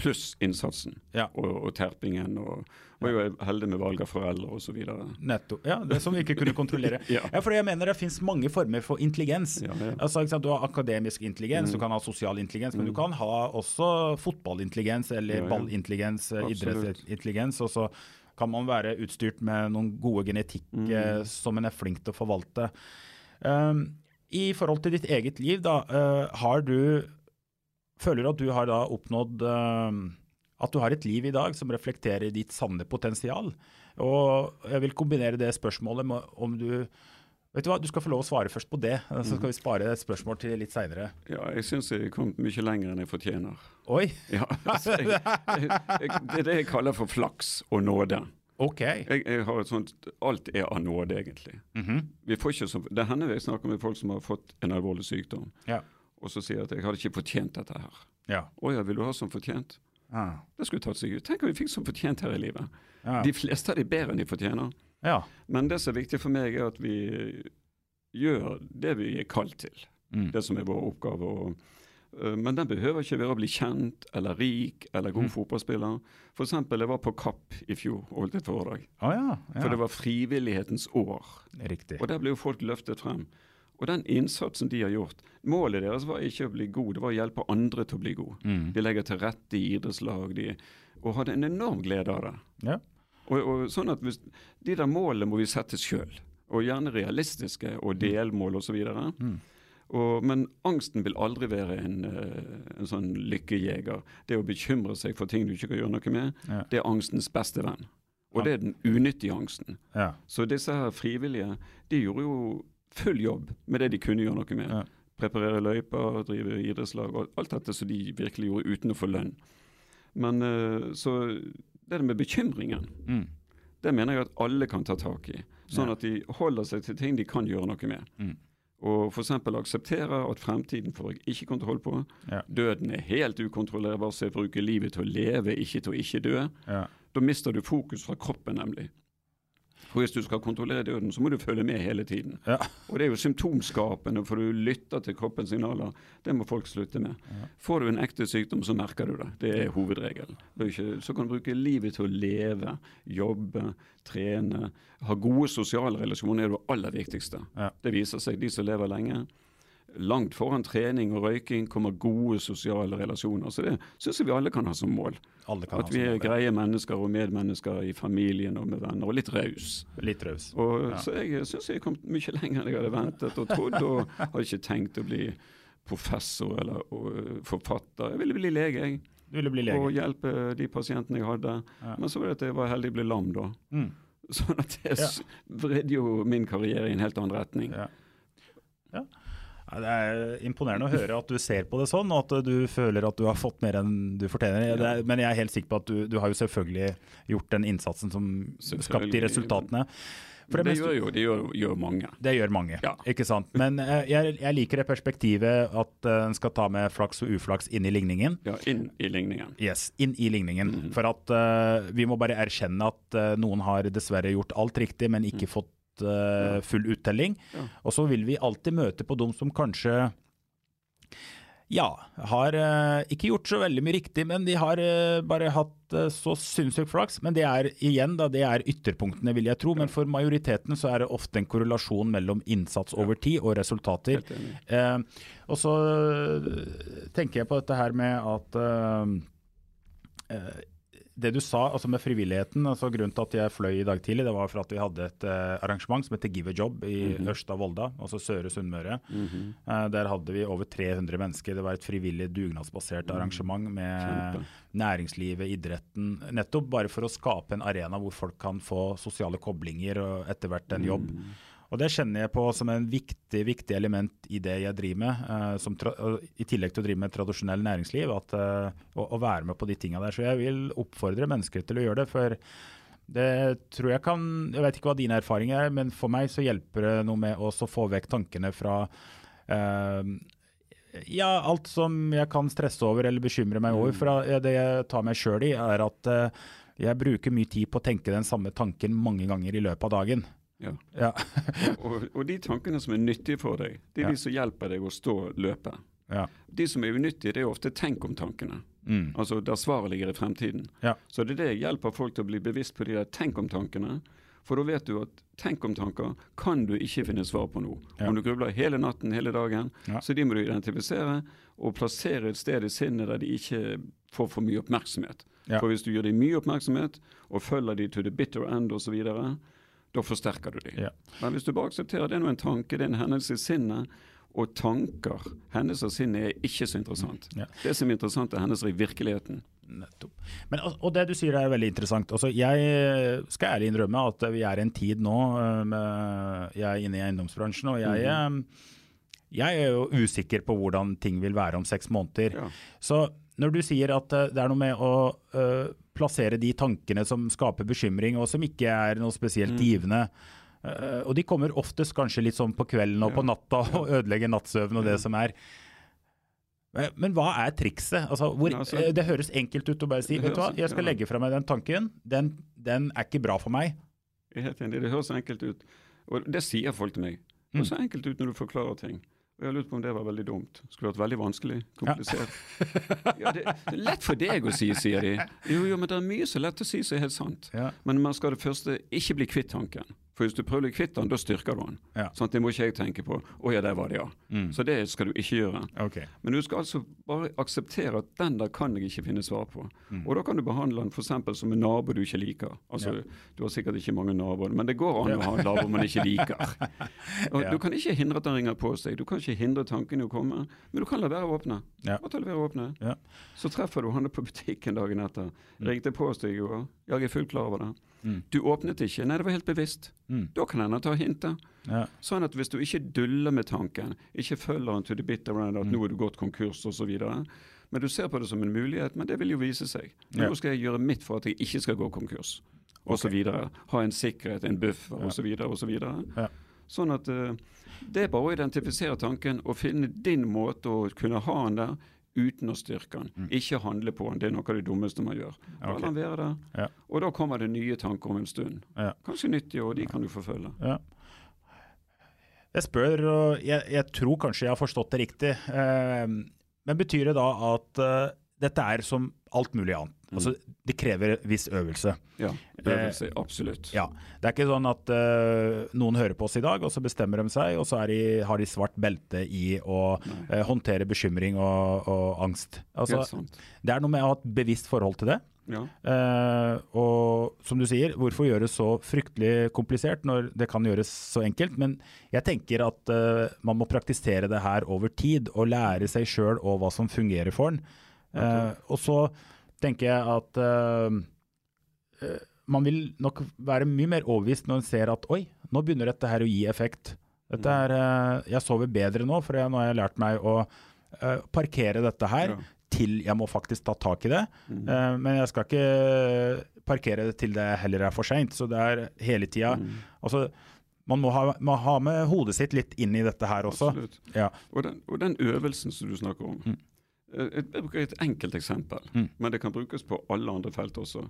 Pluss innsatsen ja. og, og terpingen. Og, var er heldig med valg av foreldre osv. Nettopp. Ja, det som vi ikke kunne kontrollere. *laughs* Ja. ja, for jeg mener Det finnes mange former for intelligens. Altså? Du har akademisk intelligens, du kan ha sosial intelligens, men du kan ha også fotballintelligens eller ballintelligens, eh, idrettsintelligens. Og så kan man være utstyrt med noen gode genetikk eh, som en er flink til å forvalte. Um, I forhold til ditt eget liv, da, uh, har du Føler du at du har da oppnådd eh, at du har et liv i dag som reflekterer ditt sanne potensial? Og jeg vil kombinere det spørsmålet med om du Vet du hva, du skal få lov å svare først på det, så skal vi spare et spørsmål til litt seinere. Ja, jeg syns jeg er kommet mye lenger enn jeg fortjener. Oi, Ja, *laughs* altså, jeg, jeg, jeg, det er det jeg kaller for flaks og nåde. OK. Jeg, har et sånt, Alt er av nåde, egentlig. Mhm. Vi får ikke så, det hender jeg snakker med folk som har fått en alvorlig sykdom, Ja. Og så sier at jeg hadde ikke fortjent dette her. Ja. Å ja, vil du ha som fortjent? Ah. Det skulle tatt seg ut. Tenk om vi fikk som fortjent her i livet. Ja. De fleste av de bedre enn de fortjener. ja. Men det som er viktig for meg, er at vi gjør det vi er kalt til. Mm. Det som er vår oppgave. Og, uh, men den behøver ikke være å bli kjent eller rik eller Mm. god fotballspiller. For eksempel, jeg var på Kapp i fjor og holdt et foredrag. Ja. ja. For det var frivillighetens år. Riktig. Og der ble jo folk løftet frem. Og den innsatsen de har gjort Målet deres var ikke å bli god, det var å hjelpe andre til å bli god. Mm. De legger til rette i idrettslag de, og hadde en enorm glede av det. Ja. Og, og sånn at hvis, De der målene må vi sette sjøl, og gjerne realistiske og delmål osv. Mm. Og, men angsten vil aldri være en, eh, en sånn lykkejeger. Det å bekymre seg for ting du ikke kan gjøre noe med, Ja. det er angstens beste venn. Og det er den unyttige angsten. ja. Så disse her frivillige de gjorde jo full jobb med det de kunne gjøre noe med. Ja. Preparere løyper, drive idrettslag og alt dette som de virkelig gjorde uten å få lønn. Men eh, så det med bekymringen, Mm. det mener jeg at alle kan ta tak i. Sånn Ja. at de holder seg til ting de kan gjøre noe med. Mm. Og f.eks. akseptere at fremtiden får jeg ikke kontroll på. Ja. Døden er helt ukontrollerbar, så jeg bruker livet til å leve, ikke til å ikke dø. Ja. Da mister du fokus fra kroppen, nemlig. For Hvis du skal kontrollere døden, så må du følge med hele tiden. Ja. Og Det er jo symptomskapende, for du lytter til kroppens signaler. Det må folk slutte med. Får du en ekte sykdom, så merker du det. Det er hovedregelen. Så kan du bruke livet til å leve, jobbe, trene. Ha gode sosiale relasjoner er det aller viktigste. Ja. Det viser seg, de som lever lenge. Langt foran trening og røyking kommer gode sosiale relasjoner. Så det syns jeg vi alle kan ha som mål. At vi er greie mennesker og medmennesker i familien og med venner, og litt raus. Litt raus. Og, Ja. Så jeg syns jeg kom mye lenger enn jeg hadde ventet og trodd, og hadde ikke tenkt å bli professor eller forfatter. Jeg ville bli lege, jeg. Du ville bli Og hjelpe de pasientene jeg hadde. Ja. Men så var det at jeg var heldig å bli lam da. Mm. *laughs* Sånn at det Ja. vridde jo min karriere i en helt annen retning. Ja. Ja. Det er imponerende å høre at du ser på det sånn, og at du føler at du har fått mer enn du fortjener. Det er, men jeg er helt sikker på at du, du har jo selvfølgelig gjort den innsatsen som skapte de resultatene. For det mest- gjør jo det gjør, gjør mange. Det gjør mange, Ja. ikke sant. Men eh, jeg, jeg liker det perspektivet at eh, en skal ta med flaks og uflaks inn i ligningen. Ja, inn i ligningen. Yes, inn i ligningen. For at uh, vi må bare erkjenne at uh, noen har dessverre gjort alt riktig, men ikke fått eh, full uttelling. Ja. Og så vil vi alltid møte på dem som kanskje ja, har uh, ikke gjort så veldig mye riktig, men de har uh, bare hatt så sinnssykt flaks. Men det er igjen da, det er ytterpunktene, vil jeg tro. Men for majoriteten så er det ofte en korrelasjon mellom innsats over tid og resultater. Og så tenker jeg på dette her med at det du sa altså med frivilligheten, altså grunnen til at jeg fløy i dag tidlig, det var for at vi hadde et uh, arrangement som heter Give a Job i Ørsta Volda, altså Søre Sunnmøre. Eh, der hadde vi over 300 mennesker. Det var et frivillig dugnadsbasert arrangement med Kjempe. næringslivet, idretten. Nettopp bare for å skape en arena hvor folk kan få sosiale koblinger og etter hvert en jobb. Og Det kjenner jeg på som en viktig viktig element i det jeg driver med, eh, i tillegg til å drive med tradisjonell næringsliv. At, eh, å, å være med på de tinga der. Så jeg vil oppfordre mennesker til å gjøre det. For det tror jeg kan Jeg vet ikke hva dine erfaringer er, men for meg så hjelper det noe med å få vekk tankene fra uh, ja, alt som jeg kan stresse over eller bekymre meg over. For eh, det jeg tar meg sjøl i, er at jeg bruker mye tid på å tenke den samme tanken mange ganger i løpet av dagen. Ja. Ja. *laughs* Og, og de tankene som er nyttige for deg, det er Ja. de som hjelper deg å stå løpet. ja. De som er unyttige, det er ofte tenk om tankene. Mm. Altså der svaret ligger i fremtiden. Ja. Så det er det jeg hjelper folk til å bli bevisst på de der tenk om-tankene. For da vet du at tenk om-tanker kan du ikke finne svar på nå. Ja. Om du grubler hele natten, hele dagen. Så de må du identifisere og plassere et sted i sinnet der de ikke får for mye oppmerksomhet. For hvis du gir dem mye oppmerksomhet og følger de to the bitter end osv., da forsterker du dem. Ja. Men hvis du bare aksepterer det er nå en tanke, det er en hendelse i sinnet, og tanker, hendelser og sinnet, er ikke så interessant. Ja. Det som er interessant, er hendelser i virkeligheten. Nettopp. Men, og, og det du sier er veldig interessant. Altså, jeg skal ærlig innrømme at vi er i en tid nå øh, med, Jeg er inne i eiendomsbransjen, og jeg, øh, jeg er jo usikker på hvordan ting vil være om seks måneder. Ja. Så når du sier at det er noe med å øh, plassere de tankene som skaper bekymring, og som ikke er noe spesielt givende Uh, Og de kommer oftest kanskje litt sånn på kvelden og på natta og ødelegger nattsøvn og det som er. Men- Men hva er trikset? Altså, hvor, altså- eh, det høres enkelt ut å bare si vet du hva, jeg skal legge fra meg den tanken. Den, den er ikke bra for meg. Jeg er helt enig, det høres enkelt ut. Og det sier folk til meg. Det høres enkelt ut når du forklarer ting. Jeg lurte på om det var veldig dumt. Skulle vært veldig vanskelig, komplisert. *laughs* Ja, det, det er lett for deg å si, sier de. Jo, jo, men det er mye så lett å si som er helt sant. Ja. Men man skal det første ikke bli kvitt tanken. For hvis du prøver å bli kvitt den, da styrker du den. Ja. Sånn, det må ikke jeg tenke på. Å ja, der var det, ja. Så det skal du ikke gjøre. Okay. Men du skal altså bare akseptere at den der kan jeg ikke finne svar på. Og da kan du behandle den f.eks. som en nabo du ikke liker. Altså, Ja. Du har sikkert ikke mange naboer, men det går an å ha en nabo man ikke liker. *laughs* Og. Du kan ikke hindre at den ringer på seg, du kan ikke hindre tanken i å komme, men du kan la være å åpne. Bare ta la være å åpne. Ja. Så treffer du han på butikken dagen etter. Mm. Ringte på i går. Jeg er fullt klar over det. Du åpnet ikke. Nei, det var helt bevisst. Mm. Da kan hende ta hintet. Ja. Sånn at hvis du ikke duller med tanken, ikke følger den to the bitter end, Mm. at nå er du gått konkurs osv., men du ser på det som en mulighet, men det vil jo vise seg. Ja. Nå skal jeg gjøre mitt for at jeg ikke skal gå konkurs, osv. videre Ha en sikkerhet, en buffer osv. osv. Ja. Sånn at uh, det er bare å identifisere tanken og finne din måte å kunne ha den der uten å styrke den. Ikke handle på den. Det er noe av det dummeste man gjør. Bare okay. La den være der. Ja. Og da kommer det nye tanker om en stund. Ja. Kanskje nyttige, og de kan du forfølge. Ja. Jeg spør, og jeg, jeg tror kanskje jeg har forstått det riktig. Eh, men betyr det da at eh, dette er som alt mulig annet? Altså, det krever viss øvelse. Ja, øvelse, absolutt. Ja, Det er ikke sånn at uh, noen hører på oss i dag, og så bestemmer de seg, og så er de, har de svart belte i å uh, håndtere bekymring og, og angst. Altså, det er noe med å ha et bevisst forhold til det. Ja. Uh, og som du sier, hvorfor gjøre det så fryktelig komplisert når det kan gjøres så enkelt? Men jeg tenker at eh, man må praktisere det her over tid, og lære seg sjøl og hva som fungerer for en. Eh, og så tenker jeg at uh, man vil nok være mye mer overbevist når en ser at oi, nå begynner dette her å gi effekt. Dette er, uh, jeg sover bedre nå, for jeg, nå har jeg lært meg å parkere dette her Ja. til jeg må faktisk ta tak i det. Eh, men jeg skal ikke parkere det til det heller er for seint. Så det er hele tida altså, Man må ha, må ha med hodet sitt litt inn i dette her også. Absolutt. Ja. Og den, og den øvelsen som du snakker om. Mm. Jeg bruker et enkelt eksempel, men det kan brukes på alle andre felt også.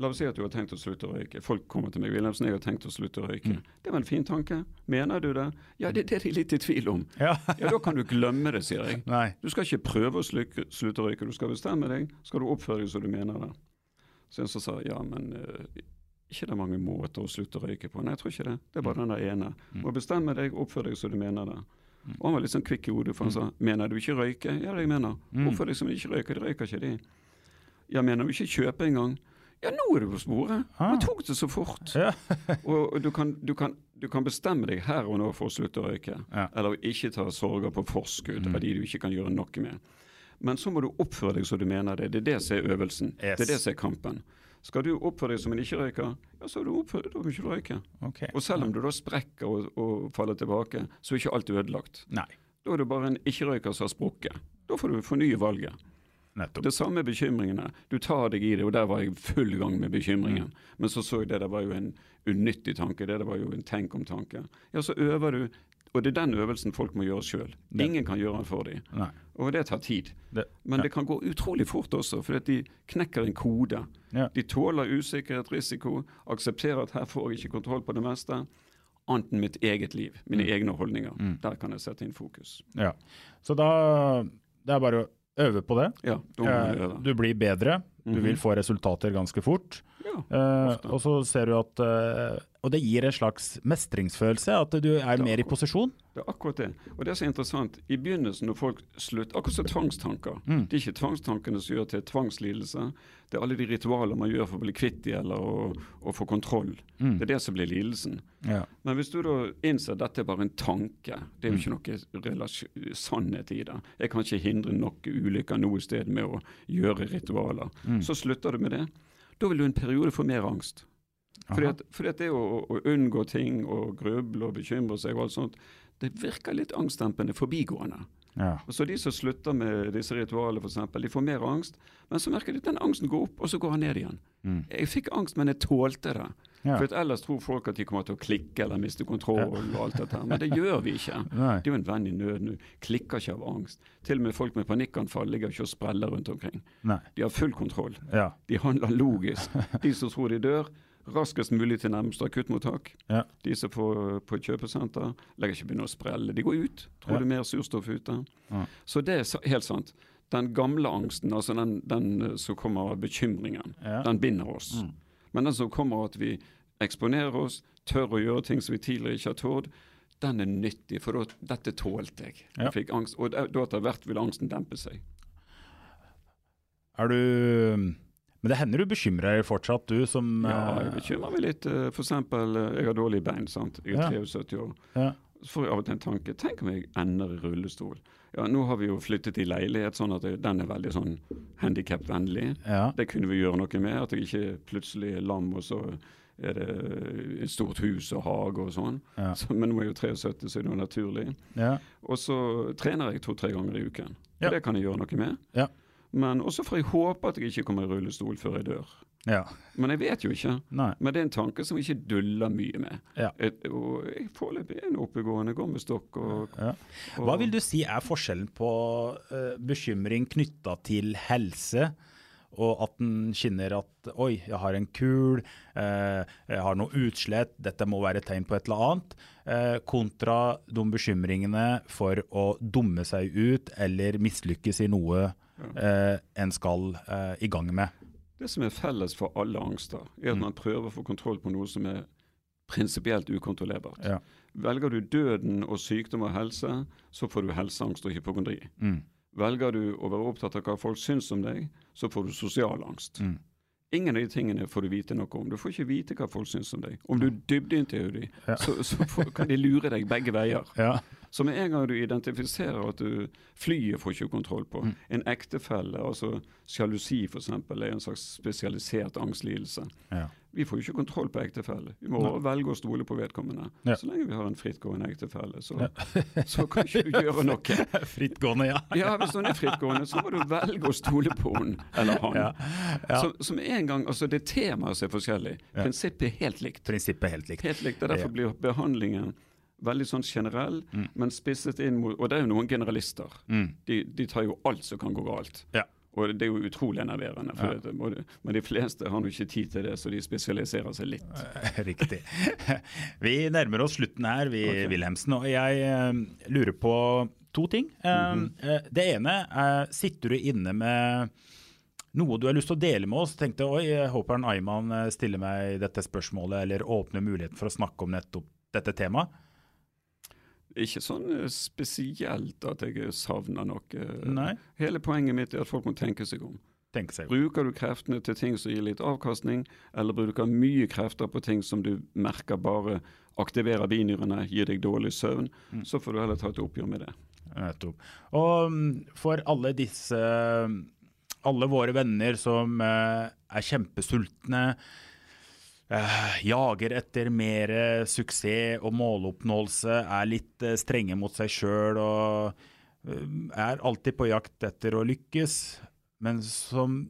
La oss si at du har tenkt å slutte å røyke. Folk kommer til meg. Wilhelmsen, jeg har tenkt å slutte å røyke. Mm. Det var en fin tanke. Mener du det? Ja, det, det er de litt i tvil om. Ja. *laughs* Ja, Da kan du glemme det, sier jeg. Nei. Du skal ikke prøve å slutte å røyke. Du skal bestemme deg. Skal du oppføre deg som du mener det. Så en som sa ja, men uh, ikke det er mange måter å slutte å røyke på. Nei, jeg tror ikke det. Det er bare den der ene. Mm. Må bestemme deg, oppføre deg som du mener det. Og han var litt sånn kvikk i hodet, for han sa mener du ikke røyke? Ja, det jeg mener. Mm. liksom deg ikke røyke? De røyker ikke, de. Ja, mener du ikke kjøpe engang? Ja, nå er du på sporet. Ah. Man tok det så fort. Ja. *laughs* og du, kan, du, kan, du kan bestemme deg her og nå for å slutte å røyke. Ja. Eller ikke ta sorger på forskudd av de du ikke kan gjøre noe med. Men så må du oppføre deg som du mener det. Det er det som er øvelsen. Yes. Det er det som er kampen. Skal du oppføre deg som en ikke-røyker, ja, så er du oppfør da du ikke røyke. Okay. Og selv om du da sprekker og, og faller tilbake, så er ikke alt ødelagt. Nei. Da er du bare en ikke-røyker som har sprukket. Da får du fornye valget. Nettopp. Det samme er bekymringene. Du tar deg i det, og der var jeg full gang med bekymringen. Mm. Men så så jeg det der var jo en unyttig tanke, det der var jo en tenk om-tanke. Ja, så øver du, og det er den øvelsen folk må gjøre sjøl. Ingen kan gjøre den for dem. Nei. Og det tar tid. Det, Men det kan gå utrolig fort også, for de knekker en kode. Ja. De tåler usikkerhet, risiko, aksepterer at her får jeg ikke kontroll på det meste. Annet enn mitt eget liv, mine Mm. egne holdninger. Der kan jeg sette inn fokus. ja. Så da Det er bare å øve på det. Ja, da må Eh, øve. du blir bedre. Du Mhm. vil få resultater ganske fort. Ja, Eh, og så ser du at uh, Og det gir en slags mestringsfølelse, at du er mer i posisjon. Det er akkurat det. Og det er så interessant. I begynnelsen når folk slutter Akkurat som tvangstanker. Mm. Det er ikke tvangstankene som gjør til tvangslidelse. Det er alle de ritualer man gjør for å bli kvitt de eller å, å få kontroll. Mm. Det er det som blir lidelsen. Ja. Men hvis du da innser at dette er bare en tanke, det er jo Mm. ikke noe sannhet i det. Jeg kan ikke hindre noe ulykker noe sted med å gjøre ritualer. Mm. Så slutter du med det. Da vil du en periode få mer angst. Fordi at, fordi at det å, å unngå ting og gruble og bekymre seg og alt sånt, det virker litt angstdempende forbigående. Ja. Og så De som slutter med disse ritualene, for eksempel, de får mer angst, men så merker de at den angsten går opp, og så går han ned igjen. Mm. Jeg fikk angst, men jeg tålte det. Ja. For Ellers tror folk at de kommer til å klikke eller miste kontroll, og alt dette men det gjør vi ikke. *laughs* Nei. Det er jo en venn i nød nå. Klikker ikke av angst. Til og med folk med panikkanfall ligger ikke og spreller rundt omkring. Nei. De har full kontroll. Ja. De handler logisk. *laughs* De som tror de dør, raskest mulig til nærmeste akuttmottak. Ja. De som får på et kjøpesenter, legger ikke begynne å sprelle. De går ut. Tror Ja. det er mer surstoff ute. Ja. Så det er helt sant. Den gamle angsten, altså den, den som kommer av bekymringen, Ja. den binder oss. Mm. Men den som kommer av at vi eksponerer oss, tør å gjøre ting som vi tidligere ikke har tålt, den er nyttig, for da, dette tålte jeg. Ja. Jeg fikk angst, og da etter hvert vil angsten dempe seg. Er du Men det hender du bekymrer deg fortsatt, du som Ja, eh, jeg bekymrer meg litt. F.eks. For eksempel, eh, jeg har dårlige bein, sant. Jeg Ja. er 73 år. ja. Så får jeg av og til en tanke. Tenk om jeg ender i rullestol. Ja, Nå har vi jo flyttet i leilighet, sånn at den er veldig sånn handikapvennlig. ja. Det kunne vi gjøre noe med. At jeg ikke plutselig er lam, og så er det et stort hus og hage og sånn. Ja. Så, men nå er jeg jo 73, så er det jo naturlig. ja. Og så trener jeg to-tre ganger i uken. Og Det kan jeg gjøre noe med. Ja. Men også får jeg håpe at jeg ikke kommer i rullestol før jeg dør. Ja. Men jeg vet jo ikke. Nei. Men det er en tanke som ikke duller mye med. Ja. Et, og jeg foreløpig er en oppegående, går med stokk og, Ja. og Hva vil du si er forskjellen på uh, bekymring knytta til helse, og at den kjenner at oi, jeg har en kul, eh, jeg har noe utslett, dette må være tegn på et eller annet, eh, kontra de bekymringene for å dumme seg ut eller mislykkes i noe eh, en skal eh, i gang med. Det som er felles for alle angster, er at Mm. man prøver å få kontroll på noe som er prinsipielt ukontrollerbart. Ja. Velger du døden og sykdom og helse, så får du helseangst og hypokondri. Mm. Velger du å være opptatt av hva folk syns om deg, så får du sosial angst. Mm. Ingen av de tingene får du vite noe om. Du får ikke vite hva folk syns om deg. Om du dybdeintervjuer dem, Ja. så, så får, kan de lure deg begge veier. Ja. Så med en gang du identifiserer at du flyet får ikke kontroll på, Mm. en ektefelle, altså sjalusi f.eks., er en slags spesialisert angstlidelse. Ja. Vi får jo ikke kontroll på ektefelle. Vi må velge å stole på vedkommende. Ja. Så lenge vi har en frittgående ektefelle, så, *laughs* så kan ikke du gjøre noe. *laughs* Frittgående, ja. Ja, Hvis hun er frittgående, så må du velge å stole på hun eller han. Ja, ja. Så, som en gang, altså Det temaet som er forskjellig. Prinsippet er helt likt. Prinsippet er helt likt. Helt likt, og Derfor blir behandlingen veldig sånn generell, Mm. men spisset inn mot Og det er jo noen generalister. De, de tar jo alt som kan gå galt. Ja. Og det er jo utrolig enerverende. Ja. det, men de fleste har jo ikke tid til det, så de spesialiserer seg litt. Riktig. *laughs* Vi nærmer oss slutten her, vi, Wilhelmsen. Og jeg eh, lurer på to ting. Mm -hmm. det ene er, sitter du inne med noe du har lyst til å dele med oss? Tenkte oi, jeg håper Ayman eh, stiller meg dette spørsmålet, eller åpner muligheten for å snakke om nettopp dette temaet. Ikke sånn eh, spesielt at jeg savner noe. eh, Nei. Hele poenget mitt er at folk må tenke seg om. Bruker du kreftene til ting som gir litt avkastning, eller bruker mye krefter på ting som du merker bare aktiverer binyrene, gir deg dårlig søvn, så får du heller ta et oppgjør med det. Nettopp. Og mm, for alle disse Alle våre venner som eh, er kjempesultne, jager etter mer suksess og måloppnåelse, er litt eh, strenge mot seg sjøl og eh, er alltid på jakt etter å lykkes, men som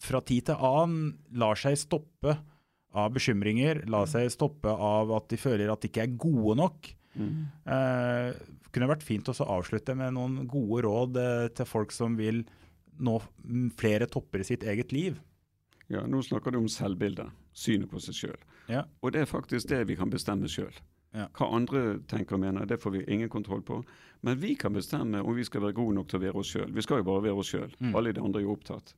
fra tid til annen lar seg stoppe av bekymringer, lar seg stoppe av at de føler at de ikke er gode nok. Eh, kunne vært fint også å avslutte med noen gode råd eh, til folk som vil nå mm, flere topper i sitt eget liv. Ja, Nå snakker du om selvbildet, synet på seg sjøl. Ja. Og det er faktisk det vi kan bestemme sjøl. Ja. Hva andre tenker og mener, det får vi ingen kontroll på. Men vi kan bestemme om vi skal være gode nok til å være oss sjøl. Vi skal jo bare være oss sjøl. Mm. Alle de andre er jo opptatt.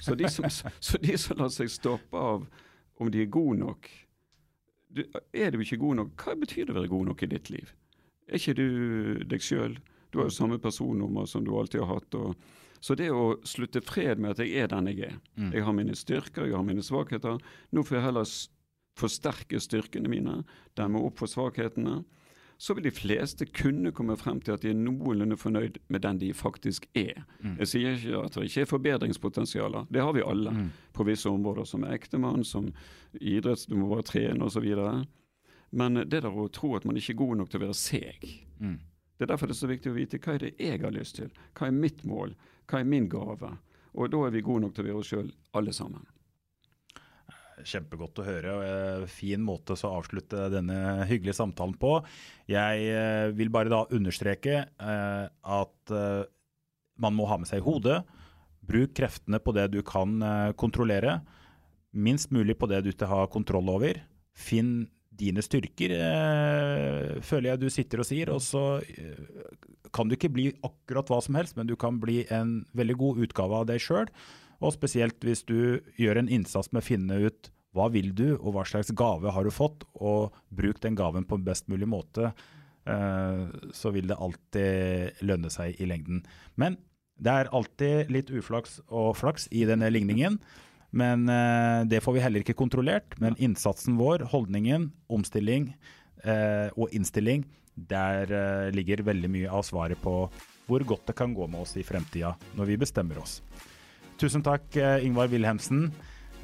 Så, de som, så de som lar seg stoppe av om de er gode nok du, Er du ikke god nok, hva betyr det å være god nok i ditt liv? Er ikke du deg sjøl? Du har jo samme personnummer som du alltid har hatt. og så det å slutte fred med at jeg er den jeg er Jeg har mine styrker, jeg har mine svakheter. Nå får jeg heller forsterke styrkene mine, demme opp for svakhetene. Så vil de fleste kunne komme frem til at de er noenlunde fornøyd med den de faktisk er. Jeg sier ikke at det ikke er forbedringspotensialer, det har vi alle på visse områder, som ektemann, som idretts, du må bare trene osv. Men det der å tro at man ikke er god nok til å være seg, det er derfor det er så viktig å vite hva er det jeg har lyst til, hva er mitt mål, hva er min gave. Og da er vi gode nok til å være oss sjøl, alle sammen. Kjempegodt å høre. og Fin måte å avslutte denne hyggelige samtalen på. Jeg eh, vil bare da understreke eh, at eh, man må ha med seg hodet. Bruk kreftene på det du kan kontrollere. Minst mulig på det du ikke har kontroll over. Finn dine styrker, eh, føler jeg du sitter og sier. Og så eh, kan du ikke bli akkurat hva som helst, men du kan bli en veldig god utgave av deg sjøl. Og spesielt hvis du gjør en innsats med å finne ut hva vil du, og hva slags gave har du fått, og bruk den gaven på best mulig måte, eh, så vil det alltid lønne seg i lengden. Men det er alltid litt uflaks og flaks i denne ligningen. Men eh, det får vi heller ikke kontrollert. Men innsatsen vår, holdningen, omstilling eh, og innstilling, der eh, ligger veldig mye av svaret på hvor godt det kan gå med oss i fremtida når vi bestemmer oss. Tusen takk, Ingvar Wilhelmsen.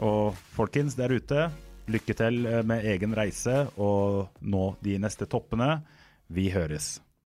Og folkens der ute, lykke til med egen reise og nå de neste toppene. Vi høres.